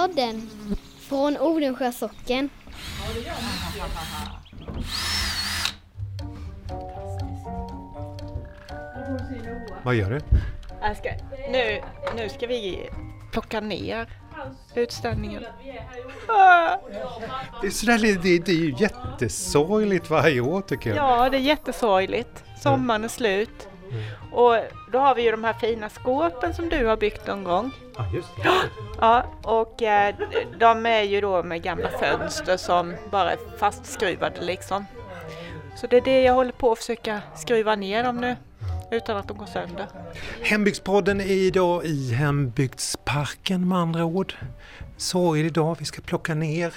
Hembygdspodden från Odensjö socken. Vad gör du? Jag ska, nu, nu ska vi plocka ner utställningen. Det är, sådär, det, det är ju jättesorgligt varje år tycker jag. Ja, det är jättesorgligt. Sommaren är slut. Och då har vi ju de här fina skåpen som du har byggt någon gång. Ja, just det. Ja, och eh, de är ju då med gamla fönster som bara är fastskruvade liksom. Så det är det jag håller på att försöka skruva ner dem nu utan att de går sönder. Hembygdspodden är idag i hembygdsparken med andra ord. Sorglig idag, vi ska plocka ner.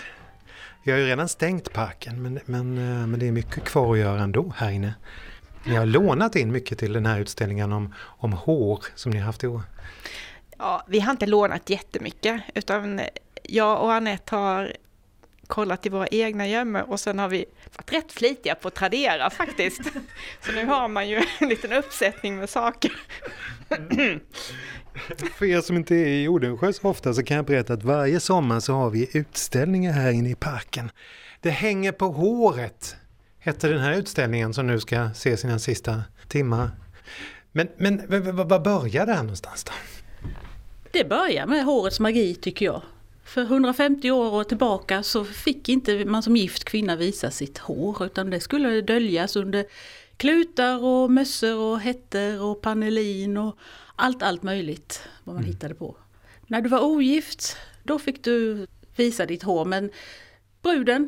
Vi har ju redan stängt parken men, men, eh, men det är mycket kvar att göra ändå här inne. Ni har lånat in mycket till den här utställningen om, om hår som ni har haft i år. Ja, vi har inte lånat jättemycket utan jag och Anette har kollat i våra egna gömmor och sen har vi varit rätt flitiga på att Tradera faktiskt. Så nu har man ju en liten uppsättning med saker. För er som inte är i Odensjö så ofta så kan jag berätta att varje sommar så har vi utställningar här inne i parken. Det hänger på håret, heter den här utställningen som nu ska se sina sista timmar. Men, men vad börjar det här någonstans då? Det börjar med hårets magi tycker jag. För 150 år tillbaka så fick inte man som gift kvinna visa sitt hår utan det skulle döljas under klutar och mössor och hätter och panelin och allt, allt möjligt vad man hittade på. När du var ogift då fick du visa ditt hår men bruden,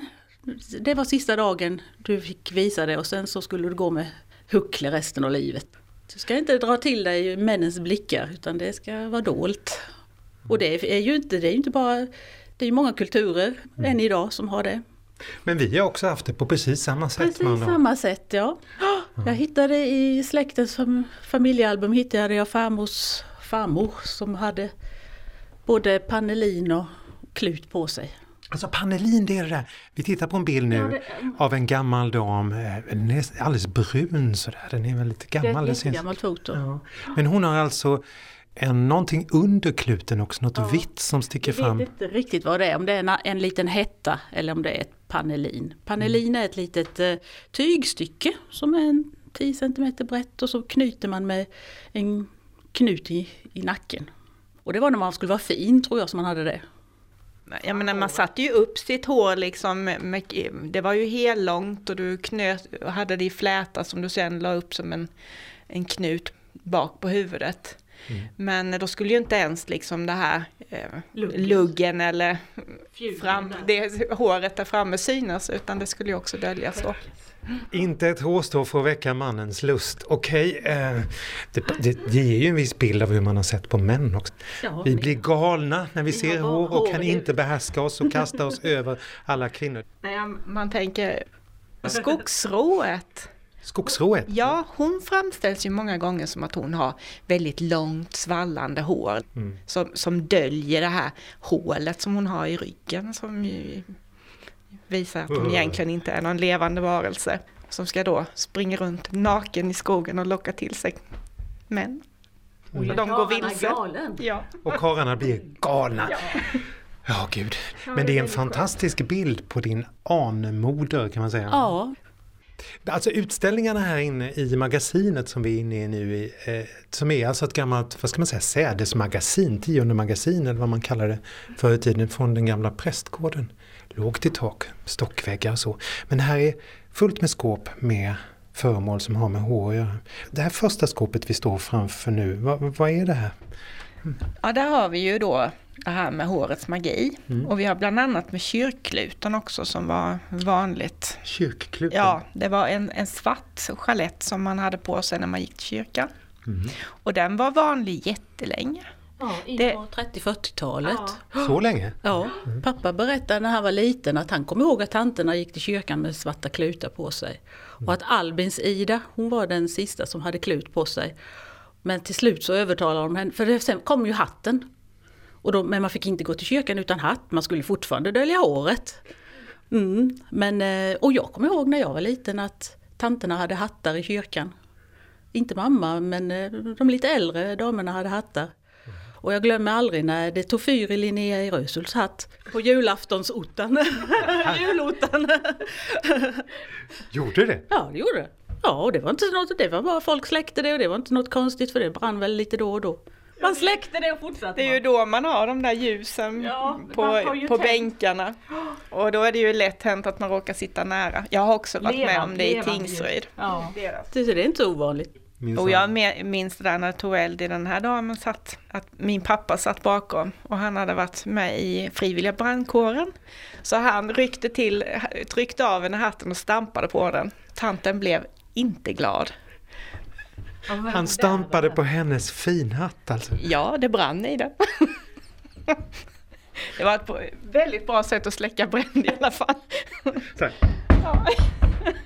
det var sista dagen du fick visa det och sen så skulle du gå med huckle resten av livet. Du ska inte dra till dig männens blickar utan det ska vara dolt. Och det är ju inte, det är inte bara, det är ju många kulturer än idag som har det. Men vi har också haft det på precis samma sätt. Precis samma sätt ja. Jag hittade i släktens fam- familjealbum hittade jag farmors farmor som hade både panelin och klut på sig. Alltså panelin det är det där. Vi tittar på en bild nu av en gammal dam. eh, alldeles brun sådär. Den är väl lite Det är gammal. ett det jättegammalt foto. Ja. Men hon har alltså en, någonting under kluten också, något Ja. vitt som sticker Jag fram. vet inte riktigt vad det är, om det är en, en liten hetta eller om det är ett panelin. Panelin är ett litet eh, tygstycke som är en 10 cm brett och så knyter man med en knut i, i nacken. Och det var när man skulle vara fin tror jag som man hade det. Jag menar man satte ju upp sitt hår liksom, med, det var ju hellångt och du knöt, hade det i fläta som du sen la upp som en, en knut bak på huvudet. Men då skulle ju inte ens liksom det här eh, Luggen. eller fram, det, håret där framme synas utan det skulle ju också döljas då. Inte ett hårstrå för att väcka mannens lust. Okej, eh, det, det, det ger ju en viss bild av hur man har sett på män också. Ja, Vi blir galna när vi ser hår och hår kan inte behärska oss och kasta oss över alla kvinnor. Nej, man tänker skogsrået. Skogsrået. Ja, hon framställs ju många gånger som att hon har väldigt långt svallande hår Mm. som, som döljer det här hålet som hon har i ryggen som ju visar att hon egentligen inte är någon levande varelse som ska då springa runt naken i skogen och locka till sig män. Mm. Och de går vilse. Ja. Och karlarna blir galna. Ja, gud. Men det är en fantastisk bild på din anmoder kan man säga. Ja, Alltså utställningarna här inne i magasinet som vi är inne i nu, i, eh, som är alltså ett gammalt, vad ska man säga, sädesmagasin, tionde magasin eller vad man kallar det förr i tiden, från den gamla prästgården. Lågt i tak, stockväggar och så. Men här är fullt med skåp med föremål som har med hår att göra. Det här första skåpet vi står framför nu, vad, vad är det här? Ja, där har vi ju då det här med hårets magi. Mm. Och vi har bland annat med kyrkluten också som var vanligt. Kyrkkluten? Ja, det var en, en svart chalett som man hade på sig när man gick till kyrkan. Mm. Och den var vanlig jättelänge. ja in på 30-40-talet. Så länge? Ja, pappa berättade när han var liten att han kom ihåg att tanterna gick till kyrkan med svarta klutar på sig. Och att Albins Ida, hon var den sista som hade klut på sig. Men till slut så övertalade de henne, för det- sen kom ju hatten. Och då, men man fick inte gå till kyrkan utan hatt, man skulle fortfarande dölja håret. Mm, men, eh, och jag kommer ihåg när jag var liten att tanterna hade hattar i kyrkan. Inte mamma, men eh, de lite äldre damerna hade hattar. Och jag glömmer aldrig när det tog fyr i Linnea i Röshults hatt på julaftonsottan. Julottan. Gjorde det? Ja, det gjorde det. Ja, och det var inte något, det var bara folk släckte det och det var inte något konstigt för det brann väl lite då och då. Man släckte det och fortsatte. Det är ju då man har de där ljusen Ja, på, man har ju på bänkarna. Och då är det ju lätt hänt att man råkar sitta nära. Jag har också varit med Levande- om det i Tingsryd. Ja. Det, det är inte så ovanligt. Minsann. Och jag minns det där när det tog eld i den här damen satt, att min pappa satt bakom och han hade varit med i frivilliga brandkåren. Så han ryckte till, tryckte av henne hatten och stampade på den. Tanten blev inte glad. Han stampade på hennes finhatt alltså. Ja, det brann i den. Det var ett väldigt bra sätt att släcka bränd i alla fall. Ja.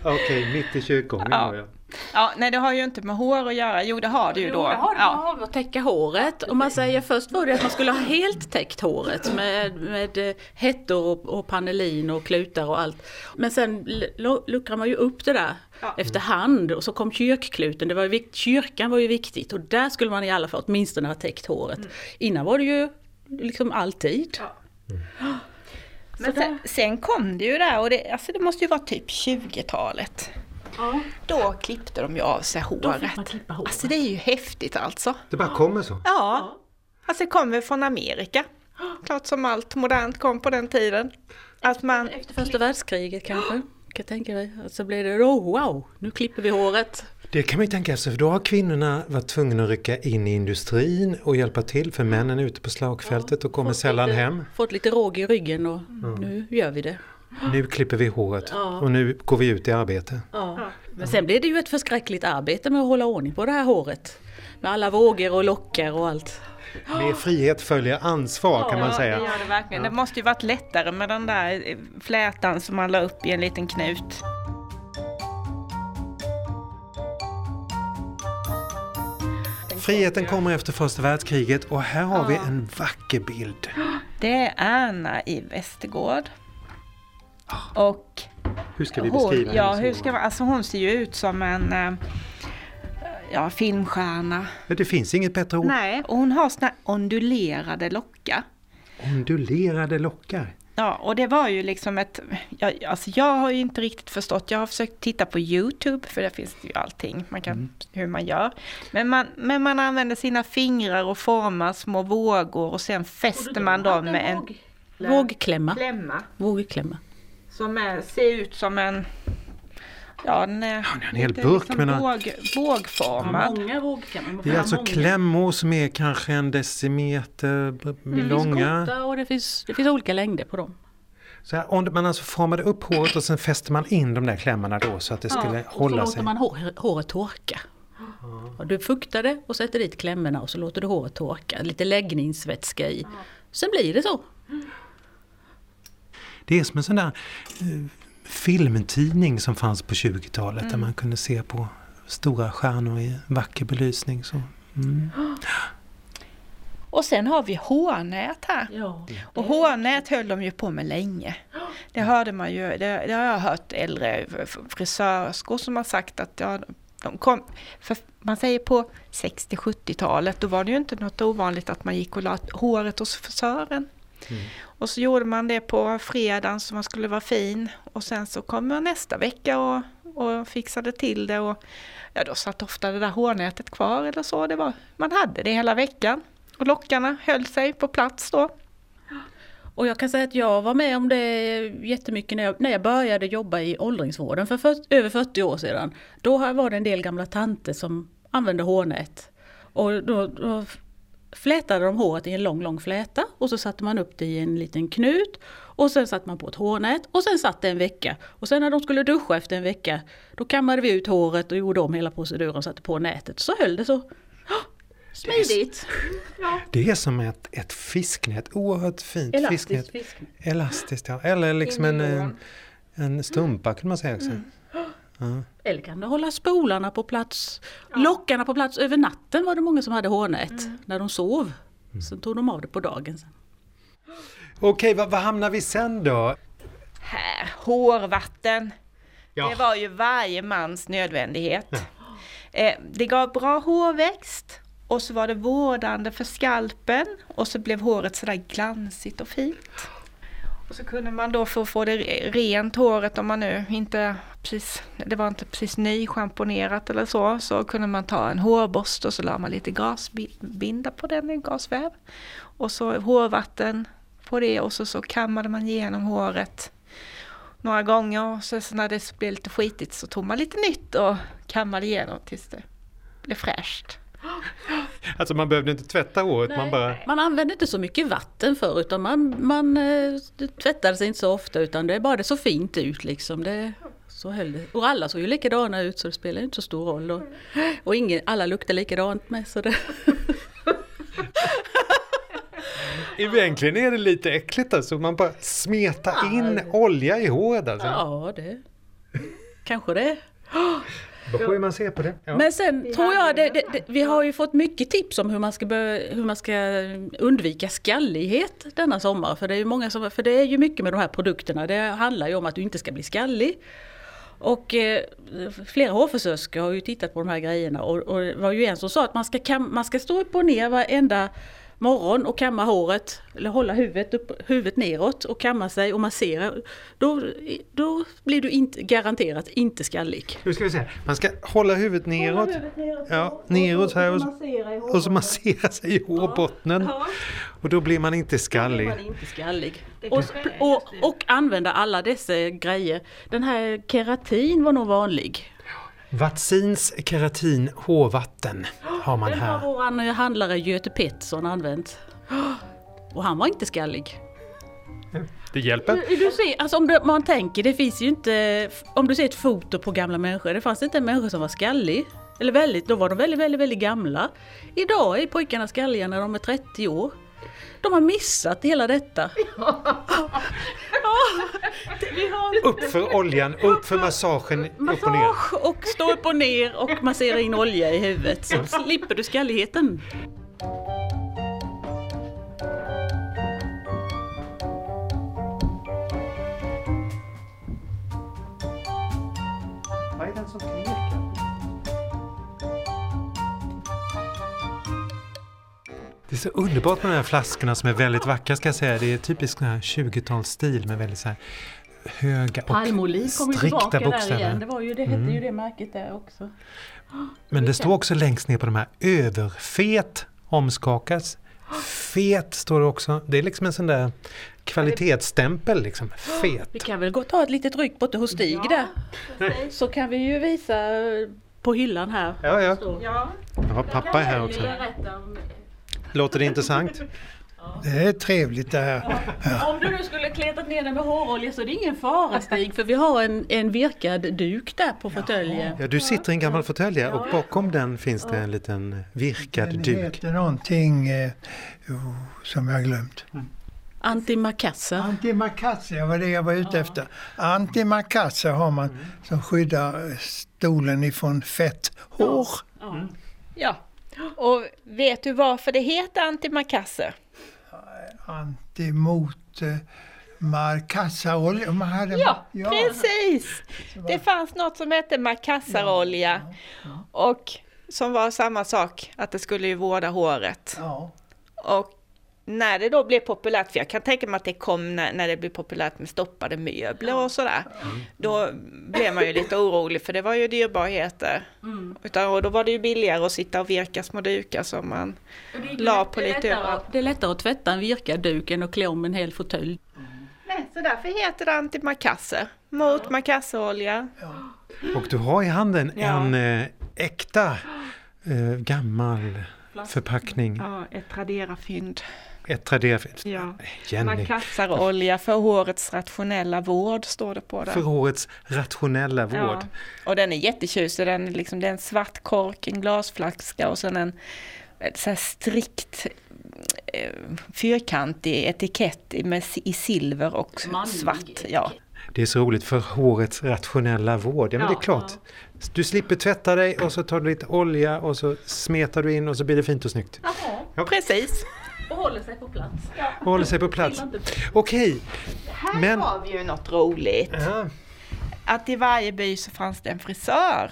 Okej, mitt i kyrkogången Ja. ja. Ja, nej det har ju inte med hår att göra. Jo det har det ju då. Jo, det har det Ja. ja. att täcka håret. Och man säger först var det att man skulle ha helt täckt håret med, med eh, hettor och, och panelin och klutar och allt. Men sen luckrar man ju upp det där Ja. efterhand och så kom kyrkkluten. Det var ju kyrkan var ju viktigt och där skulle man i alla fall åtminstone ha täckt håret. Mm. Innan var det ju liksom alltid. Men sen, sen kom det ju där och det, alltså det måste ju vara typ 20-talet. Ja. Då klippte de ju av sig Då fick man håret. klippa håret. Alltså det är ju häftigt alltså. Det bara kommer så. Ja, alltså det kommer från Amerika. Klart som allt modernt kom på den tiden. Att man, Efter första världskriget kanske, kan jag tänka dig. Och så blev det, oh, wow, nu klipper vi håret. Det kan man ju tänka sig, för då har kvinnorna varit tvungna att rycka in i industrin och hjälpa till för männen är ute på slagfältet och kommer Fått sällan lite, hem. Fått lite råg i ryggen och nu gör vi det. Nu klipper vi håret Ja. och nu går vi ut i arbete. Men sen blir det ju ett förskräckligt arbete med att hålla ordning på det här håret. Med alla vågor och lockar och allt. Med frihet följer ansvar kan man ja, säga. det gör det verkligen. Det måste ju varit lättare med den där eh, flätan som man la upp i en liten knut. Friheten kommer efter första världskriget och här har vi en vacker bild. Det är Anna i Västergård. Och Hur ska vi hon, beskriva ja, hennes hur ska man, alltså hon ser ju ut som en eh, ja, filmstjärna. Ja, Det finns inget bättre ord. Nej, och hon har såna här ondulerade lockar. Ondulerade lockar. Ja, och det var ju liksom ett... Jag, alltså jag har ju inte riktigt förstått. Jag har försökt titta på YouTube, för där finns det ju allting man kan, hur man gör. Men man, men man använder sina fingrar och formar små vågor och sen fäster man dem med en Vågklämma. klämma. Vågklämma. Som är, ser ut som en... Ja, den är, Ja, det är en hel burk, liksom men- våg, vågformad. Många vågklämmor. Det är alltså klämmor som är kanske en decimeter b- Det finns långa. korta och det finns, det finns olika längder på dem. Så här, om man alltså formade upp håret och sen fäster man in de där klämmorna då så att det skulle och så hålla låter sig. man hår, håret torka. Och du fuktar det och sätter dit klämmorna och så låter du håret torka. Lite läggningsvätska i. Sen blir det så. Det är som en sån där eh, filmtidning som fanns på 20-talet Mm. där man kunde se på stora stjärnor i vacker belysning. Så. Mm. Och sen har vi hårnät här. Ja. Och hårnät höll de ju på med länge. Det hörde man ju, det, det har jag hört äldre frisörskor som har sagt att ja, de kom, för man säger på 60-70-talet, då var det ju inte något ovanligt att man gick och la håret hos frisören. Mm. Och så gjorde man det på fredagen så man skulle vara fin. Och sen så kom man nästa vecka och, och fixade till det. Och, ja, då satt ofta det där hårnätet kvar eller så. Det var, man hade det hela veckan. Och lockarna höll sig på plats då. Och jag kan säga att jag var med om det jättemycket när jag, när jag började jobba i åldringsvården för, för över 40 år sedan. Då var det en del gamla tanter som använde hårnät. Och då, då flätade de håret i en lång, lång fläta och så satte man upp det i en liten knut. Och sen satte man på ett hårnät och sen satt det en vecka. Och sen när de skulle duscha efter en vecka, då kammade vi ut håret och gjorde om hela proceduren och satte på nätet. Så höll det så. Smidigt! Det är som ett, ett fisknät, oerhört fint fisknät. Elastiskt fisknät. Elastiskt ja, eller liksom en, en, en stumpa kan man säga också. Mm. Ja. Eller kan du hålla spolarna på plats, lockarna på plats över natten var det många som hade hårnät när de sov. Sen tog de av det på dagen. Sen. Okej, vad, vad hamnar vi sen då? Här, hårvatten. Ja. Det var ju varje mans nödvändighet. Eh, det gav bra hårväxt Och så var det vårdande för skalpen och så blev håret sådär glansigt och fint. Och så kunde man då för att få det rent håret om man nu inte precis, det var inte precis nyschamponerat eller så, så kunde man ta en hårborste och så la man lite gasbinda på den, en gasväv. Och så hårvatten på det och så, så kammade man igenom håret några gånger. Och så, så när det blev lite skitigt så tog man lite nytt och kammade igenom tills det blev fräscht. Alltså man behövde inte tvätta håret, man bara... Man använde inte så mycket vatten förr utan man, man eh, tvättade sig inte så ofta utan det bara det så fint ut liksom. Det, så höll det. Och alla såg ju likadana ut så det spelar inte så stor roll. Och, och ingen, alla luktar likadant med så det... Egentligen är det lite äckligt alltså, man bara smetar in olja i håret alltså. Ja, det... Kanske det. Då får man se på det. Ja. Men sen tror jag, det, det, det, vi har ju fått mycket tips om hur man ska, bör, hur man ska undvika skallighet denna sommar. För det, är ju många som, för det är ju mycket med de här produkterna, det handlar ju om att du inte ska bli skallig. Och eh, flera hårfrisörskor har ju tittat på de här grejerna. Och, och det var ju en som sa att man ska, kam, man ska stå upp och ner varenda morgon och kamma håret, eller hålla huvudet, upp, huvudet neråt och kamma sig och massera, då, då blir du inte, garanterat inte skallig. Nu ska vi se, man ska hålla huvudet neråt, hålla huvudet neråt, ja, neråt här och, och, och så massera sig i hårbottnen. Ja. Och då blir man inte skallig. Då blir man inte skallig. Och, och, och använda alla dessa grejer. Den här keratin var nog vanlig. Vaccins keratin hårvatten har man här. Den har våran handlare Göte Pettersson använt. Och han var inte skallig. Det hjälper. Du, du ser, alltså om man tänker, det finns ju inte... Om du ser ett foto på gamla människor, det fanns inte en människa som var skallig. Eller väldigt, då var de väldigt, väldigt, väldigt gamla. Idag är pojkarna skalliga när de är 30 år. De har missat hela detta. Upp för oljan, upp för massagen, Massage upp och ner. och stå upp och ner och massera in olja i huvudet så slipper du skalligheten. Det är så underbart med de här flaskorna som är väldigt vackra ska jag säga. Det är typiskt 20-talsstil med väldigt så här höga och Palmoliv kom ju strikta bokstäver. igen. Det, var ju, det hette ju det märket där också. Men det står också längst ner på de här överfet omskakas. Fet står det också. Det är liksom en sån där kvalitetsstämpel liksom. Fet. Vi kan väl gå och ta ett litet ryck borta hos Stig där. Så kan vi ju visa på hyllan här. Ja, ja. Ja. Jag har pappa här också. Låter det intressant? Det är trevligt det här. Om du nu skulle kletat ner den med hårolja så är det ingen fara Stig, för vi har en, en virkad duk där på fåtöljen. Ja, du sitter i en gammal fåtölj och bakom den finns det en liten virkad Den duk. heter någonting eh, oh, som jag har glömt. Antimakassa. Antimakassa var det jag var ute efter. Antimakassa har man som skyddar stolen ifrån fett hår. ja. Och vet du varför det heter antimakasser? Anti mot eh, markassaolja. Hade, Ja, precis! Det fanns något som hette makassarolja och som var samma sak, att det skulle ju vårda håret. Ja. Och när det då blev populärt, för jag kan tänka mig att det kom när, när det blev populärt med stoppade möbler och sådär, då blev man ju lite orolig för det var ju dyrbarheter. Utan, och då var det ju billigare att sitta och virka små dukar som man la på det, är lite lättare, överallt. det är lättare att tvätta en virkad duk än att klä om en hel fåtölj. Nej, så därför heter det antimakasser, mot makasserolja. Och du har i handen Ja. en eh, äkta eh, gammal förpackning. Ja, ett Tradera-fynd. Ett Tradera. Ja. Jenny. Makassarolja för hårets rationella vård står det på den. För årets rationella vård. Ja. Och den är jättetjusig, den är liksom, det är en svart kork, en glasflaska och sen en så här strikt eh, fyrkantig etikett i- med, i silver och Manlig svart. Ja. Det är så roligt för hårets rationella vård. Ja men det är Ja. klart. Du slipper tvätta dig och så tar du lite olja och så smetar du in och så blir det fint och snyggt. Precis. Och håller sig på plats. Och håller sig på plats. Okej. Här Men- har vi ju något roligt. Ja. Att i varje by så fanns det en frisör.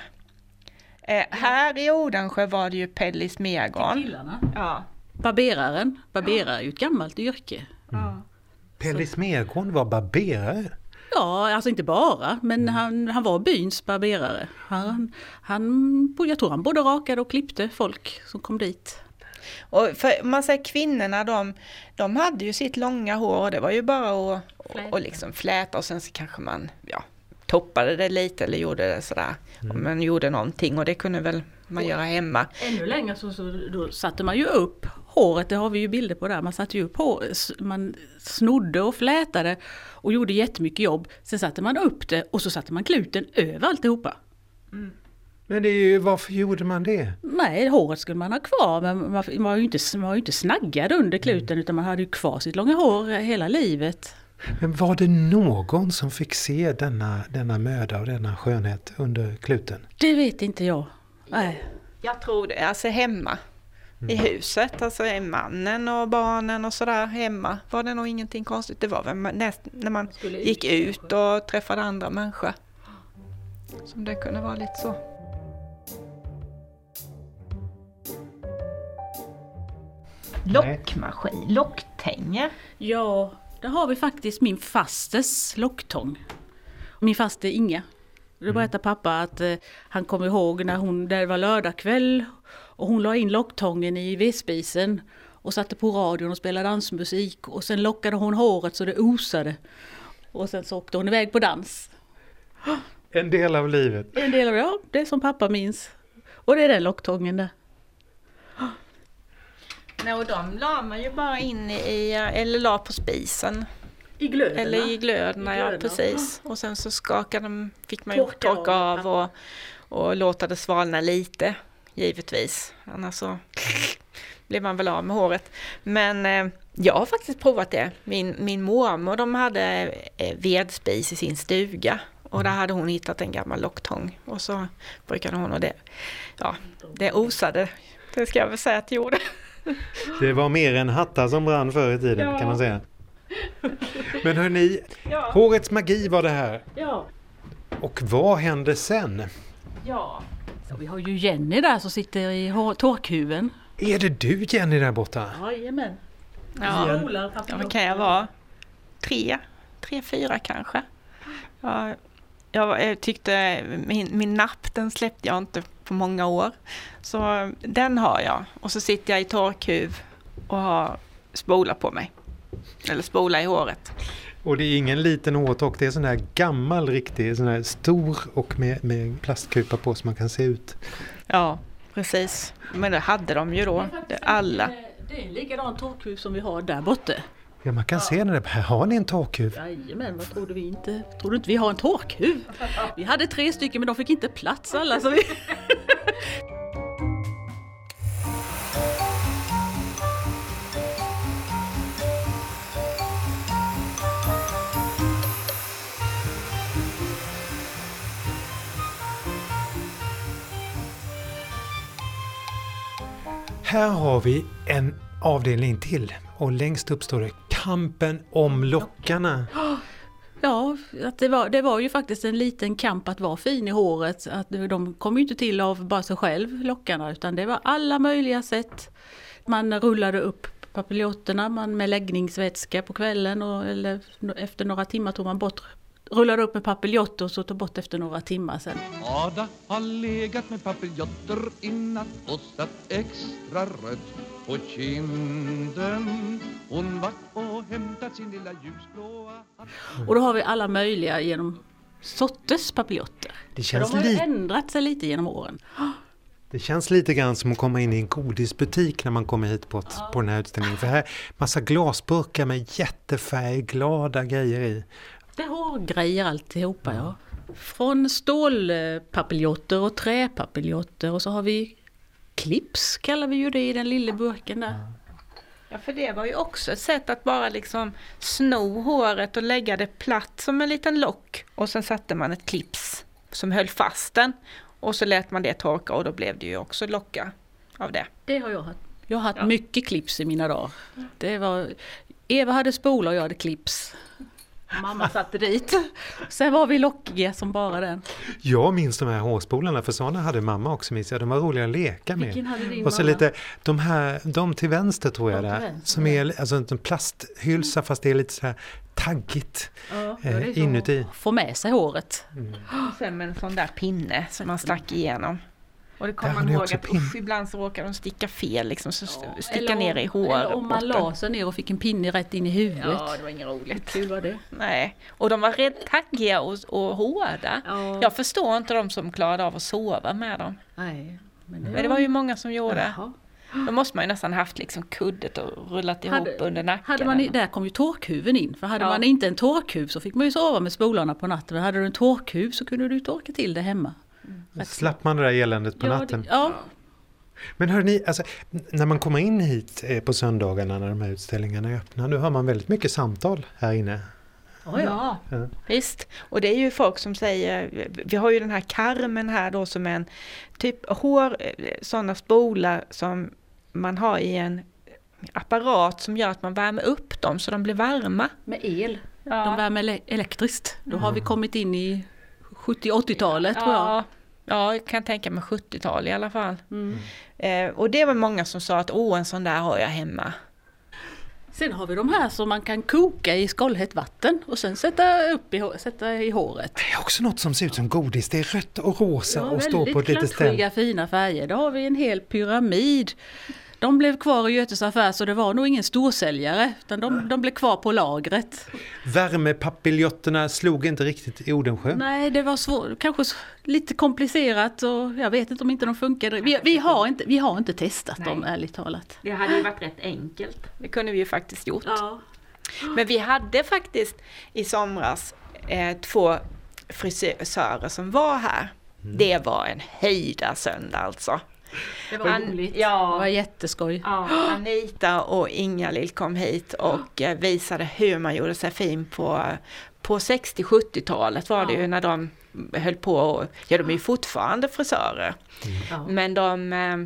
Eh, här i Odensjö var det ju Pellis Megon. Ja. Barberaren. Barberare är ju ett gammalt yrke. Pellis Mergård var barberare. Ja, alltså inte bara, men han, han var byns barberare. Han, han, jag tror han både rakade och klippte folk som kom dit. Och för man säger kvinnorna, de, de hade ju sitt långa hår och det var ju bara att Fläta. och liksom fläta och sen så kanske man ja, toppade det lite eller gjorde det sådär. Om man gjorde någonting och det kunde väl man göra hemma. Ännu längre så, så då satte man ju upp håret, det har vi ju bilder på där, man satte ju upp man snodde och flätade och gjorde jättemycket jobb. Sen satte man upp det och så satte man kluten över alltihopa. Men det är ju, varför gjorde man det? Nej, håret skulle man ha kvar men man man var ju inte, man var ju inte snaggad under kluten utan man hade ju kvar sitt långa hår hela livet. Men var det någon som fick se denna, denna möda och denna skönhet under kluten? Det vet inte jag. Nej. Jag tror det, alltså hemma. I huset, alltså är mannen och barnen och sådär hemma var det nog ingenting konstigt. Det var väl näst, när man gick ut och träffade andra människor. Som det kunde vara lite så. Lockmaskin, locktänger. Ja, där har vi faktiskt min fastes locktång. Min faste Inga. Då berättar pappa att eh, han kommer ihåg när hon, det var lördagkväll och hon la in locktången i vedspisen och satte på radion och spelade dansmusik och sen lockade hon håret så det osade. Och sen så åkte hon iväg på dans. En del av livet. En del av ja, det är som pappa minns. Och det är den locktången där. Nej, och de la man ju bara in i, eller la på spisen. I glöden Eller i glöden, ja precis. Och sen så skakade de, fick man ju Torka torka av. och, och låta det svalna lite, givetvis. Annars så blir man väl av med håret. Men eh, jag har faktiskt provat det. Min, min mormor de hade eh, vedspis i sin stuga. Och där hade hon hittat en gammal locktång. Och så brukade hon och det, ja, det osade. Det ska jag väl säga att det gjorde. Det var mer än hattar som brann förr i tiden Ja. kan man säga. Men hörni, hårets magi var det här. Ja. Och vad hände sen? Ja. Så vi har ju Jenny där som sitter i torkhuven. Är det du Jenny där borta? Jajamän. Ja. Ja, vad kan jag vara? Tre, tre, fyra kanske. Ja, jag, jag tyckte min, min napp, den släppte jag inte på många år. Så den har jag. Och så sitter jag i torkhuv och har spola på mig. Eller spola i håret. Och det är ingen liten hårtork, det är sån där gammal riktig, sån där stor och med, med plastkupa på så man kan se ut. Ja, precis. Men det hade de ju då, det- alla. Det är en likadan torkhuv som vi har där borta. Ja, man kan se den där. Här har ni en torkhuv. Jajamän, vad trodde vi inte? Trodde inte vi har en torkhuv? Vi hade tre stycken men de fick inte plats alla så vi... Här har vi en avdelning till och längst upp står det Kampen om lockarna. Ja, att det, var, det var ju faktiskt en liten kamp att vara fin i håret. Att de kom ju inte till av bara sig själv, lockarna, utan det var alla möjliga sätt. Man rullade upp papilotterna man med läggningsvätska på kvällen och eller efter några timmar tog man bort rullade upp med papiljotter och så tog bort efter några timmar sen. Ada har legat med papiljotter i natt och satt extra rött på kinden Hon var och hämtat sin lilla ljusblåa Och då har vi alla möjliga genom sorters papiljotter. Det För de har li- ändrat sig lite genom åren. det känns lite grann som att komma in i en godisbutik när man kommer hit på, ett, på den här utställningen. För här massa glasburkar med jättefärgglada grejer i. Det har grejer alltihopa ja. Från stålpapiljotter och träpapiljotter och så har vi clips kallar vi ju det i den lilla burken där. Ja, för det var ju också ett sätt att bara liksom sno håret och lägga det platt som en liten lock. Och sen satte man ett clips som höll fast den. Och så lät man det torka och då blev det ju också lockar av det. Det har jag haft. Jag har haft mycket clips i mina dagar. Det var, Eva hade spola och jag hade clips. Mamma satte dit. Sen var vi lockiga som bara den. Jag minns de här hårspolarna för sådana hade mamma också minns jag. De var roliga att leka med. Vilken hade din Och så mamma? lite, de här, de till vänster tror jag till där, som är alltså en plasthylsa fast det är lite så här taggigt Ja, eh, inuti. Få med sig håret. Och sen med en sån där pinne som man stack igenom. Och det kommer man ihåg att pin. usch, ibland så råkar de sticka fel liksom, så st- sticka ner i håret. Eller om man la sig ner och fick en pinne rätt in i huvudet. Ja, det var inget roligt. Kul var det. Nej, och de var rätt taggiga och, och hårda. Ja. Jag förstår inte de som klarade av att sova med dem. Nej. Men det, Men det var ju många som gjorde. Jaha. Då måste man ju nästan haft liksom kuddet och rullat ihop Hade- under nacken. Hade man, eller där kom ju torkhuven in. För hade Ja. man inte en torkhuv så fick man ju sova med spolarna på natten. Men hade du en torkhuv så kunde du torka till det hemma. Då slapp man det där eländet på ja, natten. Det, ja, Men hörni, alltså, när man kommer in hit eh, på söndagarna när de här utställningarna är öppna, då hör man väldigt mycket samtal här inne. Ja, ja. Ja. Visst, och det är ju folk som säger, vi har ju den här karmen här då som är en typ hår, sådana spolar som man har i en apparat som gör att man värmer upp dem så de blir varma. med el. Ja. De värmer ele- elektriskt. Då har vi kommit in i 70-80-talet tror jag. Ja, ja, jag kan tänka mig 70-tal i alla fall. Mm. Eh, och det var många som sa att åh, en sån där har jag hemma. Sen har vi de här som man kan koka i skållhett vatten och sen sätta, upp i, sätta i håret. Det är också något som ser ut som godis. Det är rött och rosa Ja, och står på ett litet ställ. klatschiga fina färger. Då har vi en hel pyramid. De blev kvar i Götes affär så det var nog ingen storsäljare utan de, de blev kvar på lagret. Värmepapiljetterna slog inte riktigt i Odensjö. Nej, det var svårt, kanske lite komplicerat och jag vet inte om inte de funkade. Vi, vi, har, inte, vi har inte testat dem ärligt talat. Det hade ju varit rätt enkelt. Det kunde vi ju faktiskt gjort. Ja. Men vi hade faktiskt i somras eh, två frisörer som var här. Det var en höjda söndag alltså. Det var An- roligt. ja. Det var jätteskoj. Ja, Anita och Inga-Lill kom hit och eh, visade hur man gjorde sig fin på, på 60-70-talet var det ju när de höll på och, ja de är ju fortfarande frisörer. Ja. Men de eh,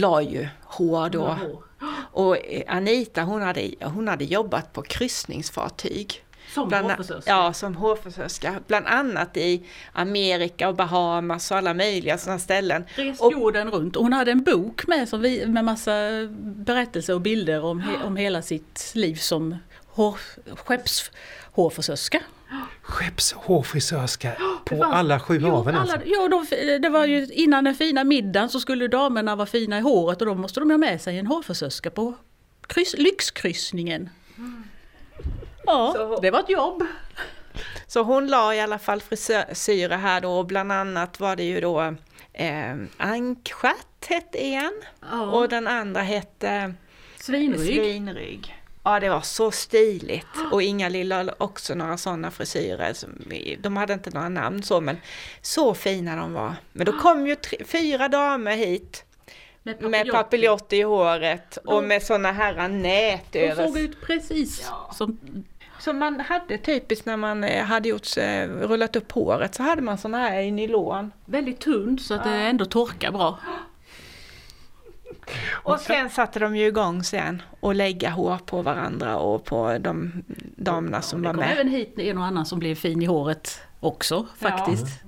la ju hår då. Och eh, Anita hon hade, hon hade jobbat på kryssningsfartyg. Som Bland, hårfrisörska. ja, som hårfrisörska. Bland annat i Amerika och Bahamas och alla möjliga sådana ställen. Rest Och- jorden runt. Och hon hade en bok med som vi, med massa berättelser och bilder om, he, om hela sitt liv som hår, skeppshårfrisörska. Skeppshårfrisörska på fanns- alla sju Jo, haven alla, alltså. ja, de, det var ju innan den fina middagen så skulle damerna vara fina i håret och då måste de ha med sig en hårfrisörska på kryss, lyxkryssningen. Ja, Så- det var ett jobb. Så hon la i alla fall frisyrer här då och bland annat var det ju då eh, ankstjärt hette en och den andra hette Svinrygg. svinrygg. Ja det var så stiligt och Inga Lilla också några sådana frisyrer. Som, de hade inte några namn så men så fina de var. Men då kom ju tre, fyra damer hit med papiljotter i håret och med sådana här nät De över såg ut precis som Som man hade typiskt när man eh, hade gjort, eh, rullat upp håret så hade man såna här i nylon. väldigt tunt så att det ändå torkar bra. Och sen satte de ju igång sen och lägga hår på varandra och på de damerna som Det var kom med. även hit en och annan som blev fin i håret också faktiskt.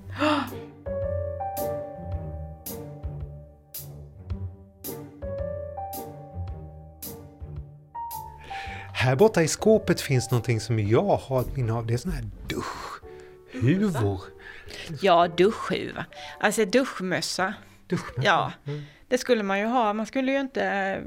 Här borta i skåpet finns någonting som jag har ett minne av. Det är sån här duschhuvor. Ja, duschhuva. Alltså duschmössa. Duschmössa. Ja, det skulle man ju ha. Man skulle ju inte eh,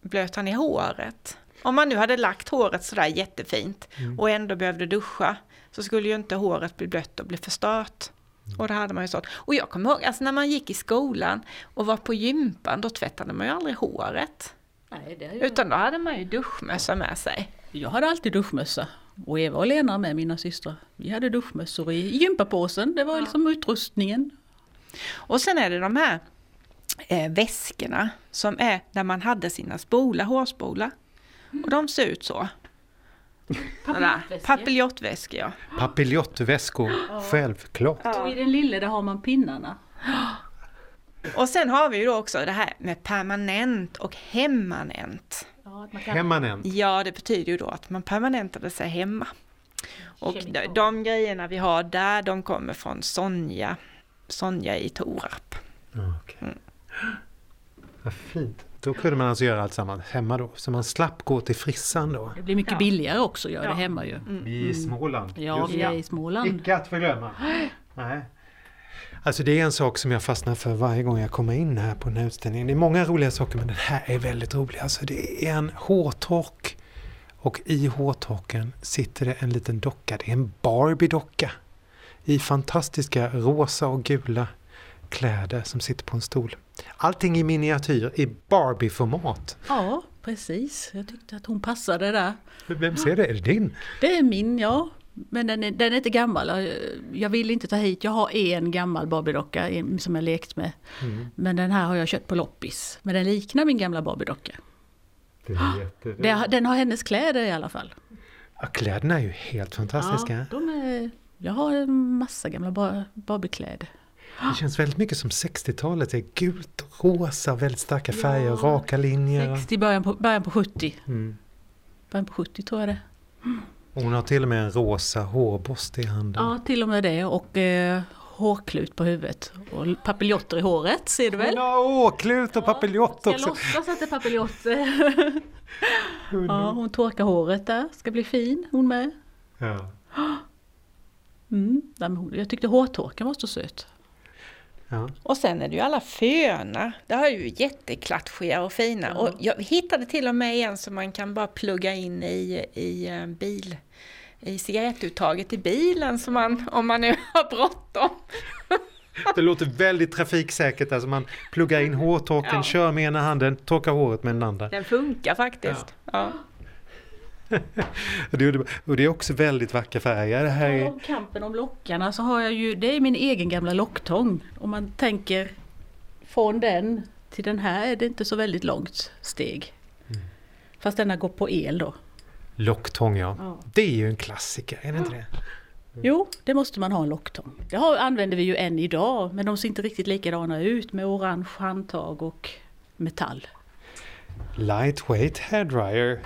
blöta ner håret. Om man nu hade lagt håret sådär jättefint och ändå behövde duscha så skulle ju inte håret bli blött och bli förstört. Och det hade man ju sånt. Och jag kommer ihåg, alltså när man gick i skolan och var på gympan, då tvättade man ju aldrig håret. Nej, det ju... Utan då hade man ju duschmössa med sig. Jag hade alltid duschmössa. Och Eva och Lena med mina systrar. Vi hade duschmössor i gympapåsen. Det var liksom utrustningen. Och sen är det de här eh, väskorna som är där man hade sina spolar, hårspolar. Och de ser ut så. Papiljottväskor ja. Papiljottväskor, självklart. Och i den lille där har man pinnarna. Och sen har vi ju då också det här med permanent och hemmanent. Ja, kan... Hemmanent. Ja, det betyder ju då att man permanentade sig hemma. Och de, Kemikalier. de grejerna vi har där, de kommer från Sonja, Sonja i Torarp. Ja, okej. Vad fint. Då kunde man alltså göra allt samman hemma då. Så man slapp gå till frissan då. Det blir mycket Ja. billigare också att göra Ja. det hemma ju. I Småland. Ja, vi är i Småland. Icke att förglömma. Nej. Alltså det är en sak som jag fastnar för varje gång jag kommer in här på den här utställningen. Det är många roliga saker men den här är väldigt rolig. Alltså det är en hårtork och i hårtorken sitter det en liten docka. Det är en Barbie-docka i fantastiska rosa och gula kläder som sitter på en stol. Allting i miniatyr i Barbie-format. Ja, precis. Jag tyckte att hon passade där. Vem ser det? Är det din? Det är min, ja. Men den är, den är inte gammal. Jag- vill inte ta hit, jag har en gammal Barbie-docka som jag lekt med. Mm. Men den här har jag köpt på loppis. Men den liknar min gamla Barbie-docka. Är jätte... Den har hennes kläder i alla fall. Ja, kläderna är ju helt fantastiska. Ja, de är, jag har en massa gamla Bar- Barbie-kläder. Det känns väldigt mycket som 60-talet. Det är gult, rosa, väldigt starka färger, raka linjer. 60, början på, början på 70. Mm. Början på 70 tror jag det. Och Hon har till och med en rosa hårborste i handen. Ja, till och med det. Och eh, hårklut på huvudet. Och papiljotter i håret, ser du väl? Hon har åklut och Ska också. låtsas att det är papiljotter. ja, hon torkar håret där. Ska bli fin, hon med. Ja. Mm. Jag tyckte hårtorken var så söt. Ja. Och sen är det ju alla fönar. Det har ju jätteklatschiga och fina. Och jag hittade till och med en som man kan bara plugga in i, i eh, bil i cigarettuttaget i bilen så man, om man nu har bråttom. Det låter väldigt trafiksäkert. Alltså man pluggar in hårtorken, Ja. kör med ena handen, torkar håret med den andra. Den funkar faktiskt. Ja. Och det är- också väldigt vackra färger. Det här är... Om kampen om lockarna så har jag ju, det är min egen gamla locktång. Om man tänker från den till den här är det inte så väldigt långt steg. Fast denna går på el då. Locktång ja. Ja. Det är ju en klassiker, är det inte det? Jo, det måste man ha en locktång. Det har, använder vi ju än idag, men de ser inte riktigt likadana ut med orange handtag och metall. Lightweight hairdryer.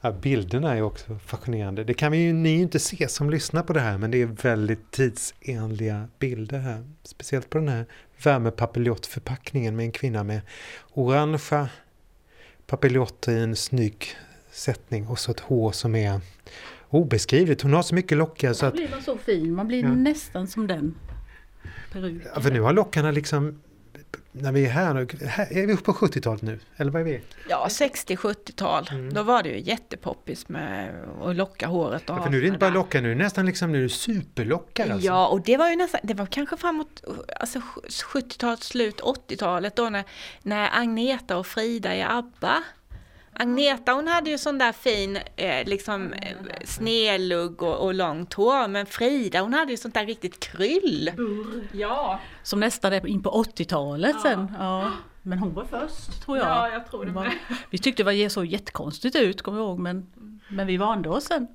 Ja, bilderna är också fascinerande. Det kan vi ju ni inte se som lyssnar på det här men det är väldigt tidsenliga bilder här. Speciellt på den här värmepapiljottförpackningen med en kvinna med orangea papiljotter i en snygg sättning och så ett hår som är obeskrivligt. Hon har så mycket lockar så Då att blir man så fin, man blir Ja. nästan som den peruken. Ja, för nu har lockarna liksom när vi är här nu, är vi uppe på 70-talet nu? Eller vad är vi? Ja, 60-70-tal. Mm. Då var det ju jättepoppis med att locka håret. Och Ja, för nu är det inte bara lockar, nu är det nästan liksom nu är superlockar alltså. Ja, och det var ju nästan, det var kanske framåt alltså 70-talet, slut 80-talet då när, när Agneta och Frida i ABBA Agneta hon hade ju sån där fin eh, liksom eh, snedlugg och, och långt hår men Frida hon hade ju sånt där riktigt kryll. Ja, Som nästan är in på 80-talet sen. Ja. Men hon var först tror jag. Ja, jag tror det var-. Vi tyckte det var så jättekonstigt ut, kommer jag ihåg, men, men vi vande oss sen.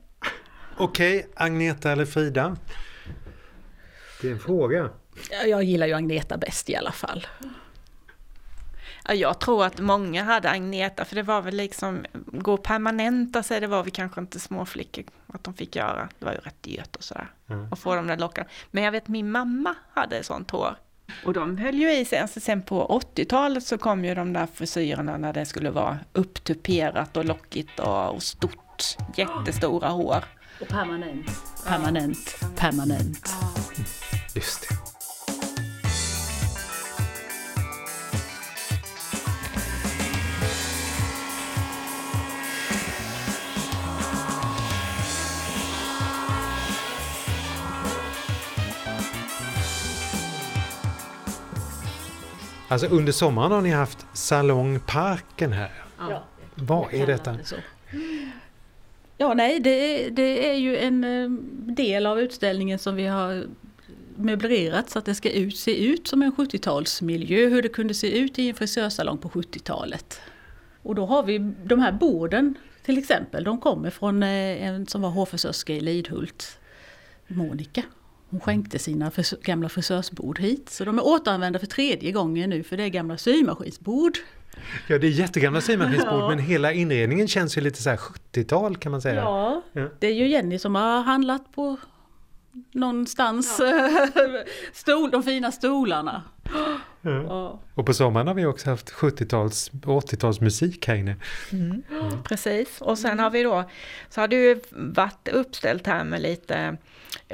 Okej, Agneta eller Frida? Det är en fråga. Ja, Jag gillar ju Agneta bäst i alla fall. Ja, jag tror att många hade Agneta för det var väl liksom gå och permanenta sig, det var vi kanske inte småflickor att de fick göra. Det var ju rätt dyrt och sådär. Mm. Och få de där lockarna. Men jag vet min mamma hade sånt hår. Och de höll ju i sig, alltså sen på 80-talet så kom ju de där frisyrerna när det skulle vara upptuperat och lockigt och, och stort, jättestora hår. Och permanent, permanent, permanent. Just det. Alltså under sommaren har ni haft Salongparken här. Ja. Vad är detta? Ja, nej, det, är- det är ju en eh, del av utställningen som vi har möblerat så att det ska ut, se ut som en 70-talsmiljö, hur det kunde se ut i en frisörsalong på 70-talet. Och då har vi de här borden till exempel, de kommer från eh, en som var hårfrisörska i Lidhult, Monica. Hon skänkte sina fris gamla frisörsbord hit, så de är återanvända för tredje gången nu, för det är gamla symaskinsbord. Ja, det är jättegamla symaskinsbord men hela inredningen känns ju lite så här 70-tal kan man säga. Ja, Ja. det är ju Jenny som har handlat på någonstans stol, de fina stolarna. Ja. Ja. Och på sommaren har vi också haft 70-tals och 80-tals musik här inne. Precis, och sen har vi då, så har ju varit uppställt här med lite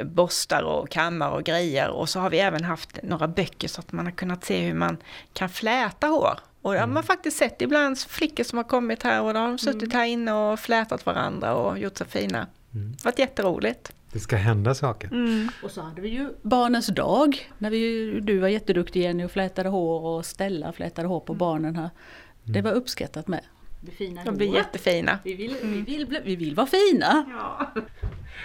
borstar och kammar och grejer och så har vi även haft några böcker så att man har kunnat se hur man kan fläta hår. Och det har man faktiskt sett ibland flickor som har kommit här och då har de suttit här inne och flätat varandra och gjort sig fina. Mm. Det varit jätteroligt. Det ska hända saker. Och så hade vi ju barnens dag. När vi, du var jätteduktig Jenny och flätade hår och Stella flätade hår på barnen här. Det var uppskattat med. Det fina De blir håret. jättefina. Vi vill, vi, vill, bli- vi vill vara fina.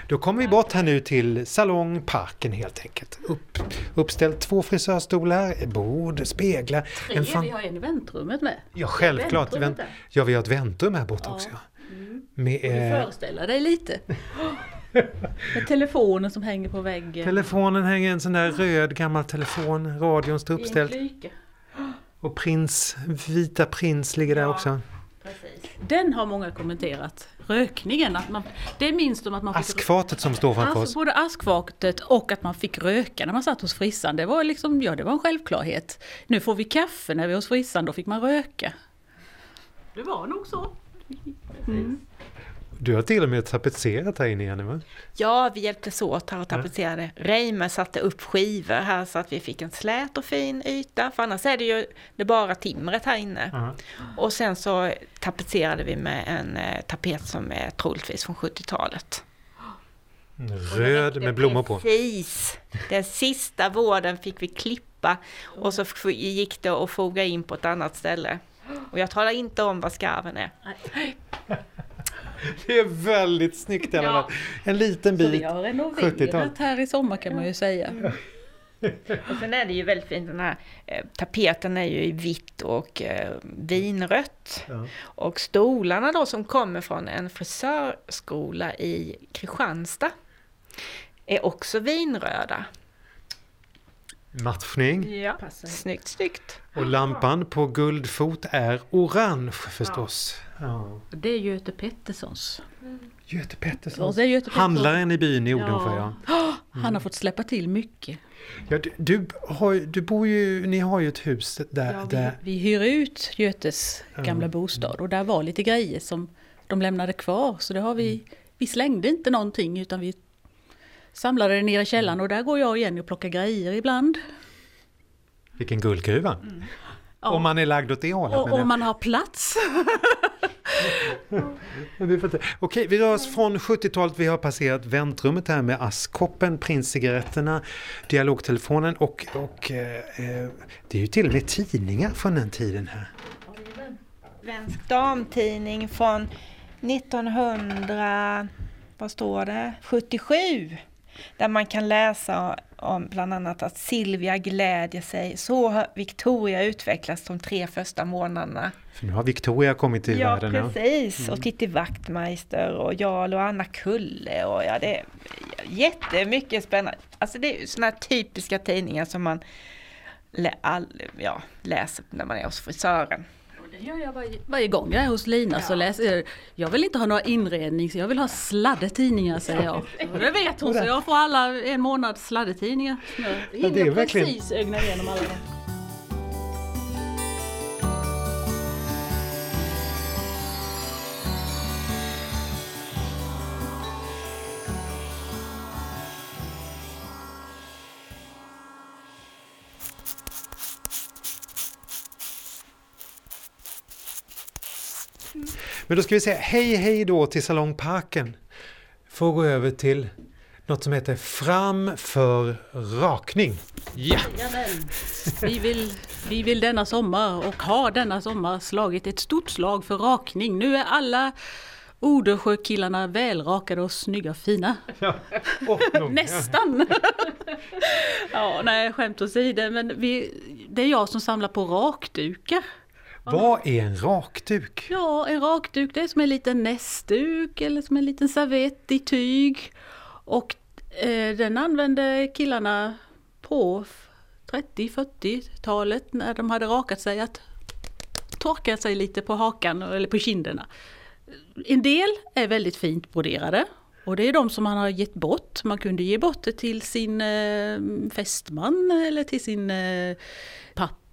Då kommer vi bort här nu till salongparken helt enkelt. Upp, uppställt två frisörstolar, bord, speglar. Tre, En fan... vi har en i väntrummet med. Ja, självklart. Vänt... Ja, vi har ett väntrum här borta också. Ja. Med du eh, föreställa dig lite. Med telefonen som hänger på väggen. telefonen hänger en sån där röd gammal telefon. Radion står uppställd. Och prins, vita prins ligger där också. Den har många kommenterat. Rökningen, att man, det minns de att man fick Askfatet som står framför oss. både askfatet och att man fick röka när man satt hos frissan. Det var liksom, ja det var en självklarhet. Nu får vi kaffe när vi är hos frissan, då fick man röka. Det var nog så. Du har till och med tapetserat här inne Jenny va? Ja, vi hjälptes åt här och tapetserade. Reimer satte upp skivor här så att vi fick en slät och fin yta. För annars är det ju det är bara timret här inne. Ja. Och sen så tapetserade vi med en eh, tapet som är troligtvis från 70-talet. Röd med blommor på. Precis! Den sista vården fick vi klippa och så gick det att foga in på ett annat ställe. Och jag talar inte om vad skarven är. Det är väldigt snyggt i alla fall. En liten Så vi bit. har 70-tal. renoverat här i sommar kan man ju säga. Och sen är det ju väldigt fint, den här eh, tapeten är ju i vitt och eh, vinrött. Ja. Och stolarna då som kommer från en frisörskola i Kristianstad är också vinröda. Matchning. Ja, snyggt, snyggt. Och lampan på guldfot är orange förstås. Ja. Det är Göte Petterssons. Göte Ja, Pettersson. är Göte Pettersson. Handlaren i byn i Odensjö. Ja. Han har fått släppa till mycket. Ja, du, du, har, du bor ju, ni har ju ett hus där, Ja, vi, där vi hyr ut Götes gamla bostad och där var lite grejer som de lämnade kvar. Så det har vi, vi slängde inte någonting utan vi samlade det ner i källaren och där går jag Jenny och plockar grejer ibland. vilken guldgruva. Ja. Om man är lagd åt det hållet. Och om man har plats. Okej, vi rör oss från 70-talet. Vi har passerat väntrummet här med askkoppen, prinscigaretterna, dialogtelefonen och, och eh, eh, det är ju till och med tidningar från den tiden här. Svensk damtidning från 1900, vad står det, 77. Där man kan läsa om bland annat att Silvia glädjer sig. Så har Victoria utvecklats de tre första månaderna. För nu har Victoria kommit till Ja, världen. Ja. precis. Och Titti Wachtmeister och Jarl och Anna Kulle. Och ja, det är jättemycket spännande. Alltså det är sådana typiska tidningar som man lä all, ja, läser när man är hos frisören. Det gör jag varje, varje gång jag är hos Lina så läser jag. Jag vill inte ha några inredning, så jag vill ha sladdetidningar säger jag. Och det vet hon, så jag får alla en månad sladdetidningar. Jag hinner det är verkligen- precis ögna igenom alla Men då ska vi säga hej hej då till Salongparken. Får gå över till något som heter Fram för rakning. Ja! Jajamän. Vi vill, vi vill denna sommar och har denna sommar slagit ett stort slag för rakning. Nu är alla Odensjökillarna välrakade och snygga och fina. Och nog- Nästan! ja, nej skämt åsido, men vi, det är jag som samlar på rakdukar. Vad är en rakduk? Ja, en rakduk det är som en liten näsduk eller som en liten servett i tyg. Och eh, den använde killarna på 30-40-talet när de hade rakat sig att torka sig lite på hakan eller på kinderna. En del är väldigt fint broderade. Och det är de som man har gett bort. Man kunde ge bort det till sin eh, fästman eller till sin eh, pappa.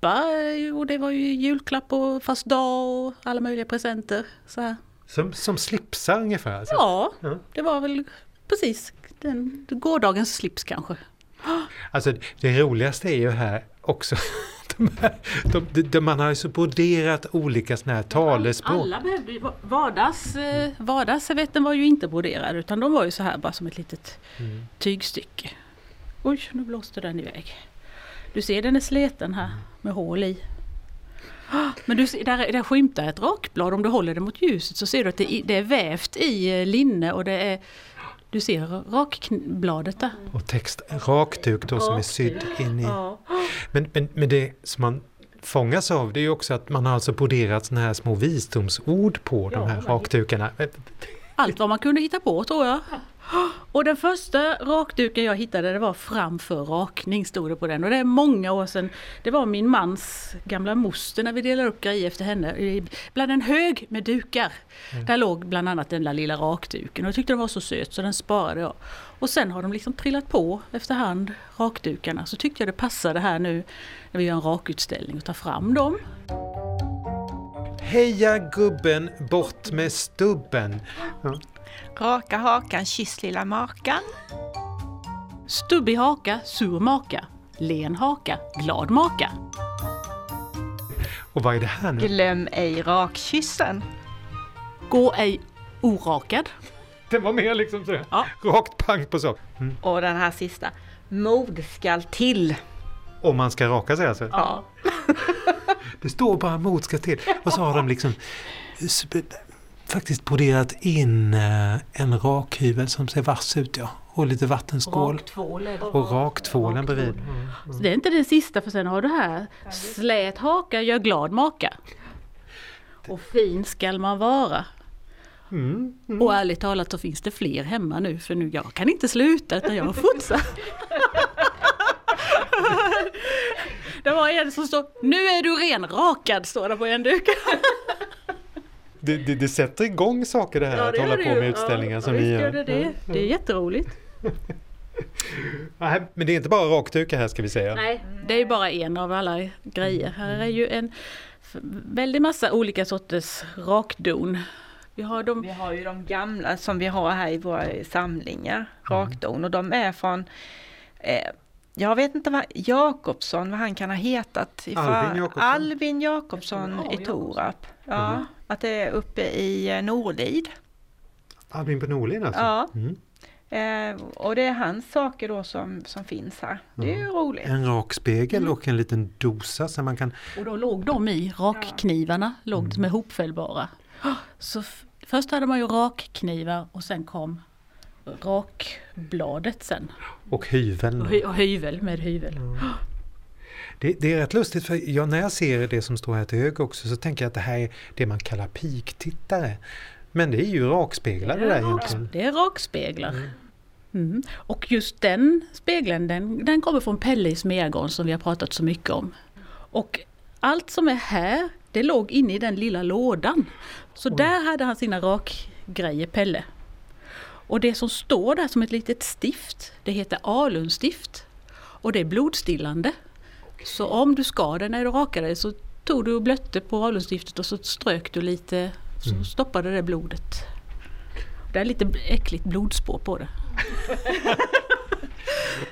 Och det var ju julklapp och fast dag och alla möjliga presenter. Så här. Som, som slipsar ungefär? Alltså. Ja, Ja. det var väl precis den, gårdagens slips kanske. Alltså det roligaste är ju här också de här, de, de, man har ju så broderat olika sådana här talespråk. Alla behövde ju, vardags, eh, vardagsservetten var ju inte broderade utan de var ju så här bara som ett litet Mm. tygstycke. Oj, nu blåste den iväg. Du ser den är sleten här med hål i. Men du där, där skymtar ett rakblad. Om du håller det mot ljuset så ser du att det, är- det är vävt i eh, linne och det är du ser rakbladet där. Och text rakduk då som är sydd in i. Men, men, men det som man fångas av det är ju också att man har alltså broderat sådana här små visdomsord på de här rakdukarna. Allt vad man kunde hitta på tror jag. Och den första rakduken jag hittade det var framför rakning stod det på den. Och det är många år sedan. Det var min mans gamla moster när vi delade upp grejer efter henne. Bland en hög med dukar. Där låg bland annat den där lilla rakduken. Och jag tyckte den var så söt så den sparade jag. Och sen har de liksom trillat på efterhand rakdukarna. Så tyckte jag det passade här nu när vi gör en rakutställning och ta fram dem. Heja gubben, bort med stubben. Ja. Raka hakan, kyss lilla makan. Stubbig haka, sur maka. Len haka, glad maka. Och vad är det här nu? Glöm ej rakkyssen. Gå ej orakad. Det var mer liksom så. Ja. Rakt pang på sak. Mm. Och den här sista. Mod skall till. Om man ska raka sig alltså. Ja. Det står bara mot ska till. Och så har de liksom faktiskt broderat in eh, en rakhyvel som ser vass ut ja. Och lite vattenskål. Och raktvålen bredvid. Så det är inte den sista för sen har du här. Slät haka gör glad maka. Och fin skall man vara. Mm. Och ärligt talat så finns det fler hemma nu för nu jag kan inte sluta utan jag fortsätter. Det var en som stod Nu är du renrakad står det på en duk. Det, det, det sätter igång saker det här att hålla på med utställningar som visst ni gör det det. Det är jätteroligt. Nej, men det är inte bara rakdukar här ska vi säga. Nej, det är ju bara en av alla grejer. Här är ju en väldig massa olika sorters rakdon. Vi har de Vi har ju de gamla som vi har här i våra samlingar, rakdon, och de är från eh, jag vet inte vad Jakobsson, vad han kan ha hetat. i Albin Jakobsson. Albin Jakobsson Ja, i. Torap. Ja, att det är uppe i eh, Norlid. Albin på Norlin alltså? Ja. Mm. Eh, och det är hans saker då som, som finns här. Det är ju roligt. En rak spegel och en liten dosa så man kan... Och då låg de i, rakknivarna låg de med hopfällbara. Så först hade man ju rakknivar och sen kom rakbladet sen. Och hyveln. Och, hy- och hyvel med hyvel. Det, det är rätt lustigt för jag, när jag ser det som står här till höger också så tänker jag att det här är det man kallar piktittare. Men det är ju rakspeglar det där egentligen. Det är rakspeglar. Mm. Och just den spegeln den, den kommer från Pelle i Smeagården som vi har pratat så mycket om. Och allt som är här det låg inne i den lilla lådan. Så där hade han sina rakgrejer Pelle. Och det som står där som ett litet stift det heter alunstift. Och det är blodstillande. Så om du skar dig när du rakade dig så tog du och blötte på alunstiftet och så strök du lite så stoppade det blodet. Det är lite äckligt blodspår på det.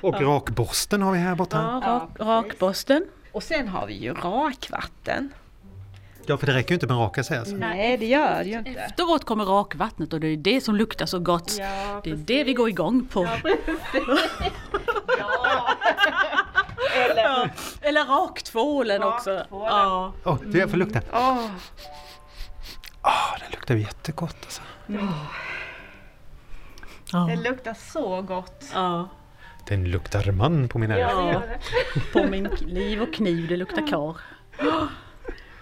Och rakborsten har vi här borta. Ja, rak, rakborsten. Och sen har vi ju rakvatten. Ja, för det räcker ju inte med raka sig alltså. Nej, det gör det ju inte. Efteråt kommer rakvattnet och det är det som luktar så gott. Ja, det är det vi går igång på. Eller, Eller raktvålen också. Raktvålen. Ja. Åh, du jag får lukta. åh, Åh, det luktar ju jättegott alltså. Ja. det luktar så gott. Ja. Den luktar man på mina Ja. På min liv och kniv, det luktar kar.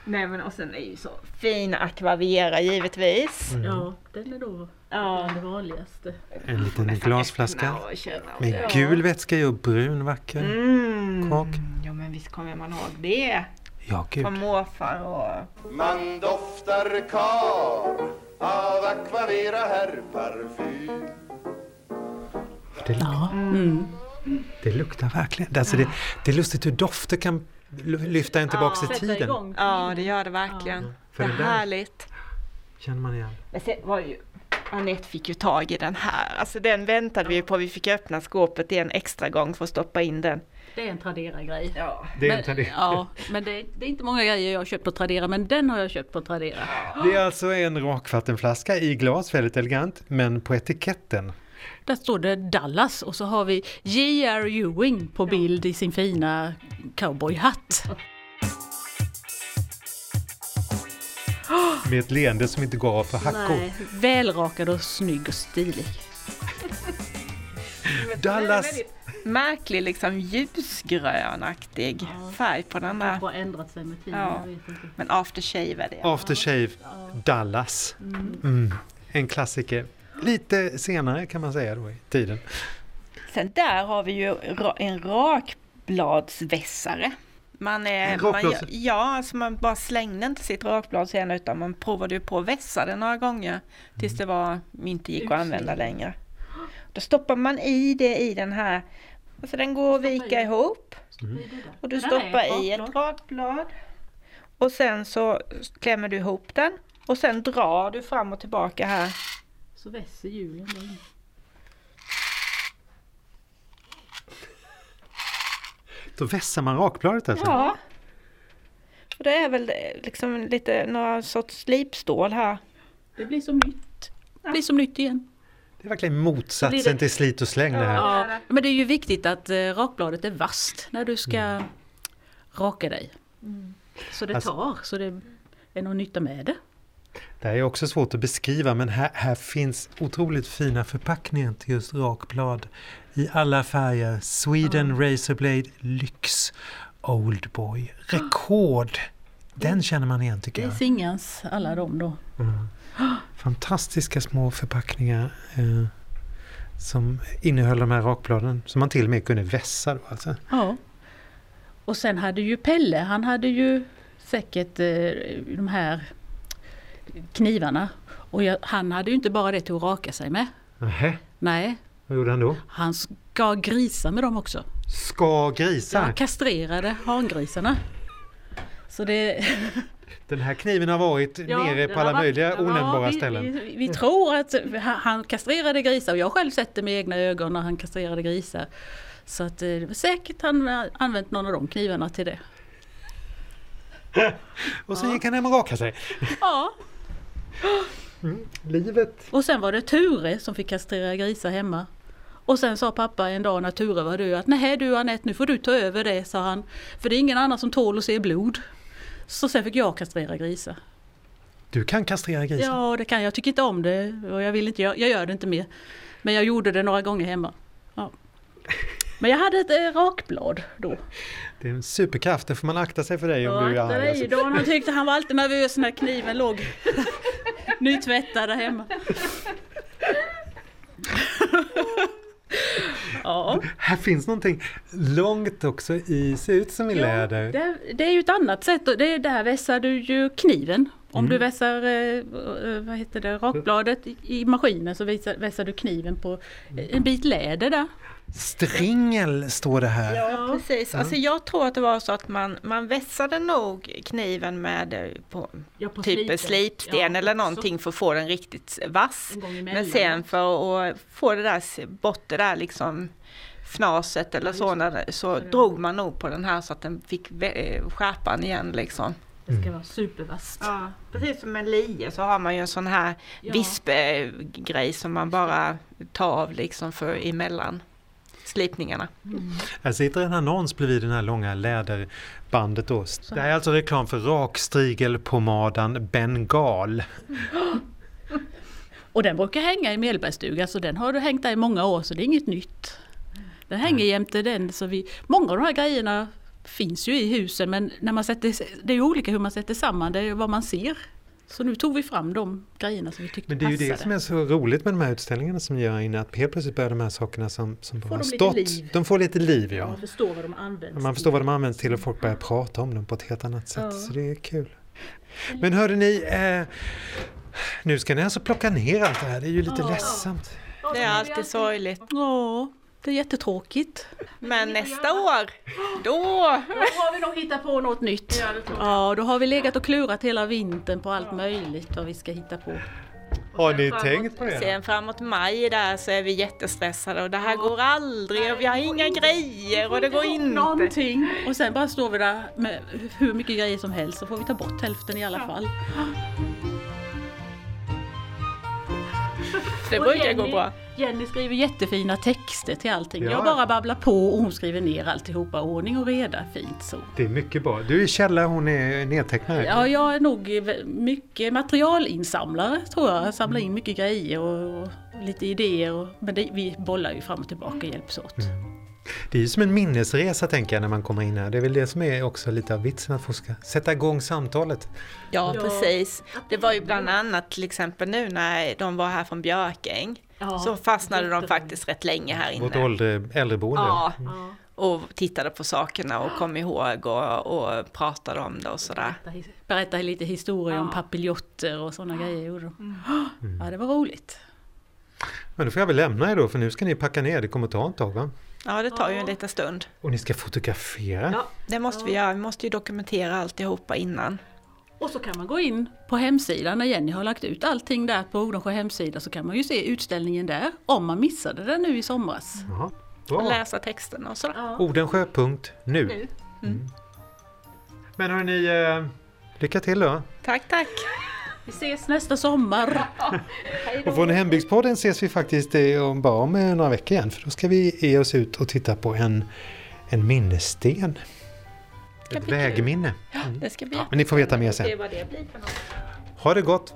Nej men och sen är ju så fin akvavera givetvis. Ja, den är då Ja. det vanligaste. En liten glasflaska med det. gul vätska och brun vacker Mm. kak. Ja men visst kommer man ihåg det. Ja, gud. Från morfar och... Man doftar kar av Aquavera herrparfym Det, luk- Ja. Mm. det luktar verkligen. Alltså det, det är lustigt hur dofter kan lyfta en tillbaks i Sätta tiden. igång. Ja, det gör det verkligen. För det det är där- härligt. Känner man igen. Men sen var ju... Anette fick ju tag i den här. Alltså den väntade vi på. Vi fick öppna skåpet en extra gång för att stoppa in den. Det är en Tradera-grej. Ja. Det är, Men- inte det. Ja, men det, det är inte många grejer jag har köpt på Tradera, men den har jag köpt på Tradera. det är alltså en rakvattenflaska i glas, väldigt elegant, men på etiketten. Där står det Dallas och så har vi J.R. Ewing på bild i sin fina cowboyhatt. Med ett leende som inte går av för hackor. Nej, välrakad och snygg och stilig. Dallas! Märklig liksom ljusgrönaktig färg på den har där. bara ändrat sig med tiden. Ja. Jag vet inte. Men aftershave är det. Aftershave Dallas. Mm. En klassiker. Lite senare kan man säga då i tiden. Sen där har vi ju en rakbladsvässare. Man, är, man, ja, alltså man bara slängde inte sitt rakblad sen utan man provade ju på att vässa det några gånger tills det var, inte gick att använda längre. Då stoppar man i det i den här, alltså den går att vika ihop och du stoppar i ett ett rakblad och sen så klämmer du ihop den och sen drar du fram och tillbaka här. Så vässer hjulen. inne. Då vässar man rakbladet alltså? Ja. Och det är väl liksom lite några sorts slipstål här. Det blir som nytt. Det blir som nytt igen. Det är verkligen motsatsen det- till slit och släng det här. Ja, men det är ju viktigt att eh, rakbladet är vasst när du ska raka dig. Så det Alltså- tar, så det är någon nytta med det. Det här är också svårt att beskriva men här, här finns otroligt fina förpackningar till just rakblad. I alla färger. Sweden Razorblade Lyx Oldboy Rekord. Den känner man igen tycker Det är jag. Singans, alla de då. Fantastiska små förpackningar eh, som innehöll de här rakbladen som man till och med kunde vässa. Då, alltså. Ja. Och sen hade ju Pelle, han hade ju säkert eh, de här knivarna. Och jag, han hade ju inte bara det till att raka sig med. Nähä, Nej, vad gjorde han då? han ska grisa med dem också. Ska grisar? Han kastrerade hangrisarna. Så det... Den här kniven har varit nere den på alla varit- möjliga ja, onämnbara vi, ställen. Vi, vi tror att han, kastrerade grisar och jag har själv sett det med egna ögon när han kastrerade grisar. Så att eh, det var säkert han har använt någon av de knivarna till det. Och så gick han hem och rakade sig. Ja, Livet. och sen var det Ture som fick kastrera grisar hemma. Och sen sa pappa en dag när Ture var död att nej du Anette nu får du ta över det sa han. För det är ingen annan som tål att se blod. Så sen fick jag kastrera grisar. Du kan kastrera grisar. Ja det kan jag, jag tycker inte om det och jag vill inte, jag, jag gör det inte mer. Men jag gjorde det några gånger hemma. Ja. Men jag hade ett eh, rakblad då. Det är en superkraft, det får man akta sig för dig om du är Ja, arg. Alltså. Dan han tyckte han var alltid nervös när kniven låg nytvättad där hemma. Ja, Här finns någonting långt också i, ser ut som i läder. det, det är ju ett annat sätt. Det är, där vässar du ju kniven. Om du vässar eh, eh, vad heter det, rakbladet i, maskinen så vässar, vässar du kniven på en bit läder där. Stringel står det här. Ja, precis. Alltså jag tror att det var så att man, man vässade nog kniven med eh, på, Ja, på typ slipsten. slipsten Ja, eller så- någonting för att få den riktigt vass. Men sen för att få det där bort det där liksom fnaset eller så, när det, så drog man nog på den här så att den fick eh, skärpan igen liksom. Det ska vara supervasst. Ja, precis som en lie så har man ju en sån här Ja. vispgrej som man bara tar av liksom för emellan slipningarna. Här sitter en annons bredvid den här långa läderbandet då. Det här är alltså reklam för rakstrigelpomadan Bengal. Och den brukar hänga i Mellbergsstugan så den har du hängt där i många år så det är inget nytt. Den hänger jämte den så vi, många av de här grejerna finns ju i husen men när man sätter, det är ju olika hur man sätter samman det, är vad man ser. Så nu tog vi fram de grejerna som vi tyckte Men det är ju passade. det som är så roligt med de här utställningarna som gör inne att helt plötsligt börjar de här sakerna som, som bara har stått, liv. de får lite liv ja. Man förstår vad de används Man förstår vad de används till och folk börjar prata om dem på ett helt annat sätt. Ja. Så det är kul. Men hörde ni, eh, nu ska ni alltså plocka ner allt det här. Det är ju lite Ja. ledsamt. Det är alltid sorgligt. Ja, det är jättetråkigt. Men nästa år, då... Då har vi nog hittat på något nytt. Ja, då har vi legat och klurat hela vintern på allt möjligt vad vi ska hitta på. Har ni tänkt på det? Sen framåt maj där så är vi jättestressade och det här går aldrig och vi har inga grejer och det går inte. Någonting. Och sen bara står vi där med hur mycket grejer som helst så får vi ta bort hälften i alla fall. Det brukar Jenny- gå bra. Jenny skriver jättefina texter till allting. Ja. Jag bara babblar på och hon skriver ner alltihopa. Ordning och reda, fint så. Det är mycket bra. Du är Källa, hon är nedtecknare. Ja, jag är nog mycket materialinsamlare tror jag. Jag samlar in mycket grejer och, och lite idéer. Och, men det, vi bollar ju fram och tillbaka och hjälps åt. Det är ju som en minnesresa tänker jag när man kommer in här. Det är väl det som är också lite av vitsen att få ska sätta igång samtalet. Ja, Ja. precis. Det var ju bland annat till exempel nu när de var här från Björkäng. Ja, så fastnade de faktiskt rätt länge här Vårt inne. åldre, äldreboende. Ja, Ja. och tittade på sakerna och kom ihåg och, och pratade om det och sådär. Berätta lite historier om papiljotter och sådana grejer. gjorde de. Ja, det var roligt. Men då får jag väl lämna er då för nu ska ni packa ner. Det kommer ta ett tag va? Ja, det tar ju en liten stund. Och ni ska fotografera. Ja. Det måste vi göra. Vi måste ju dokumentera alltihopa innan. Och så kan man gå in på hemsidan när Jenny har lagt ut allting där på Odensjö hemsida så kan man ju se utställningen där om man missade den nu i somras. Och Bra. läsa texterna och sådär. Odensjö.nu. Nu. Men hörni, eh, lycka till då. Tack, tack. Vi ses nästa sommar. Och från Hembygdspodden ses vi faktiskt eh, om bara om eh, några veckor igen. För då ska vi ge oss ut och titta på en, en minnessten. Ett vägminne. Det ska bli Men ni får veta mer sen. Det blir för något. Ha det gott!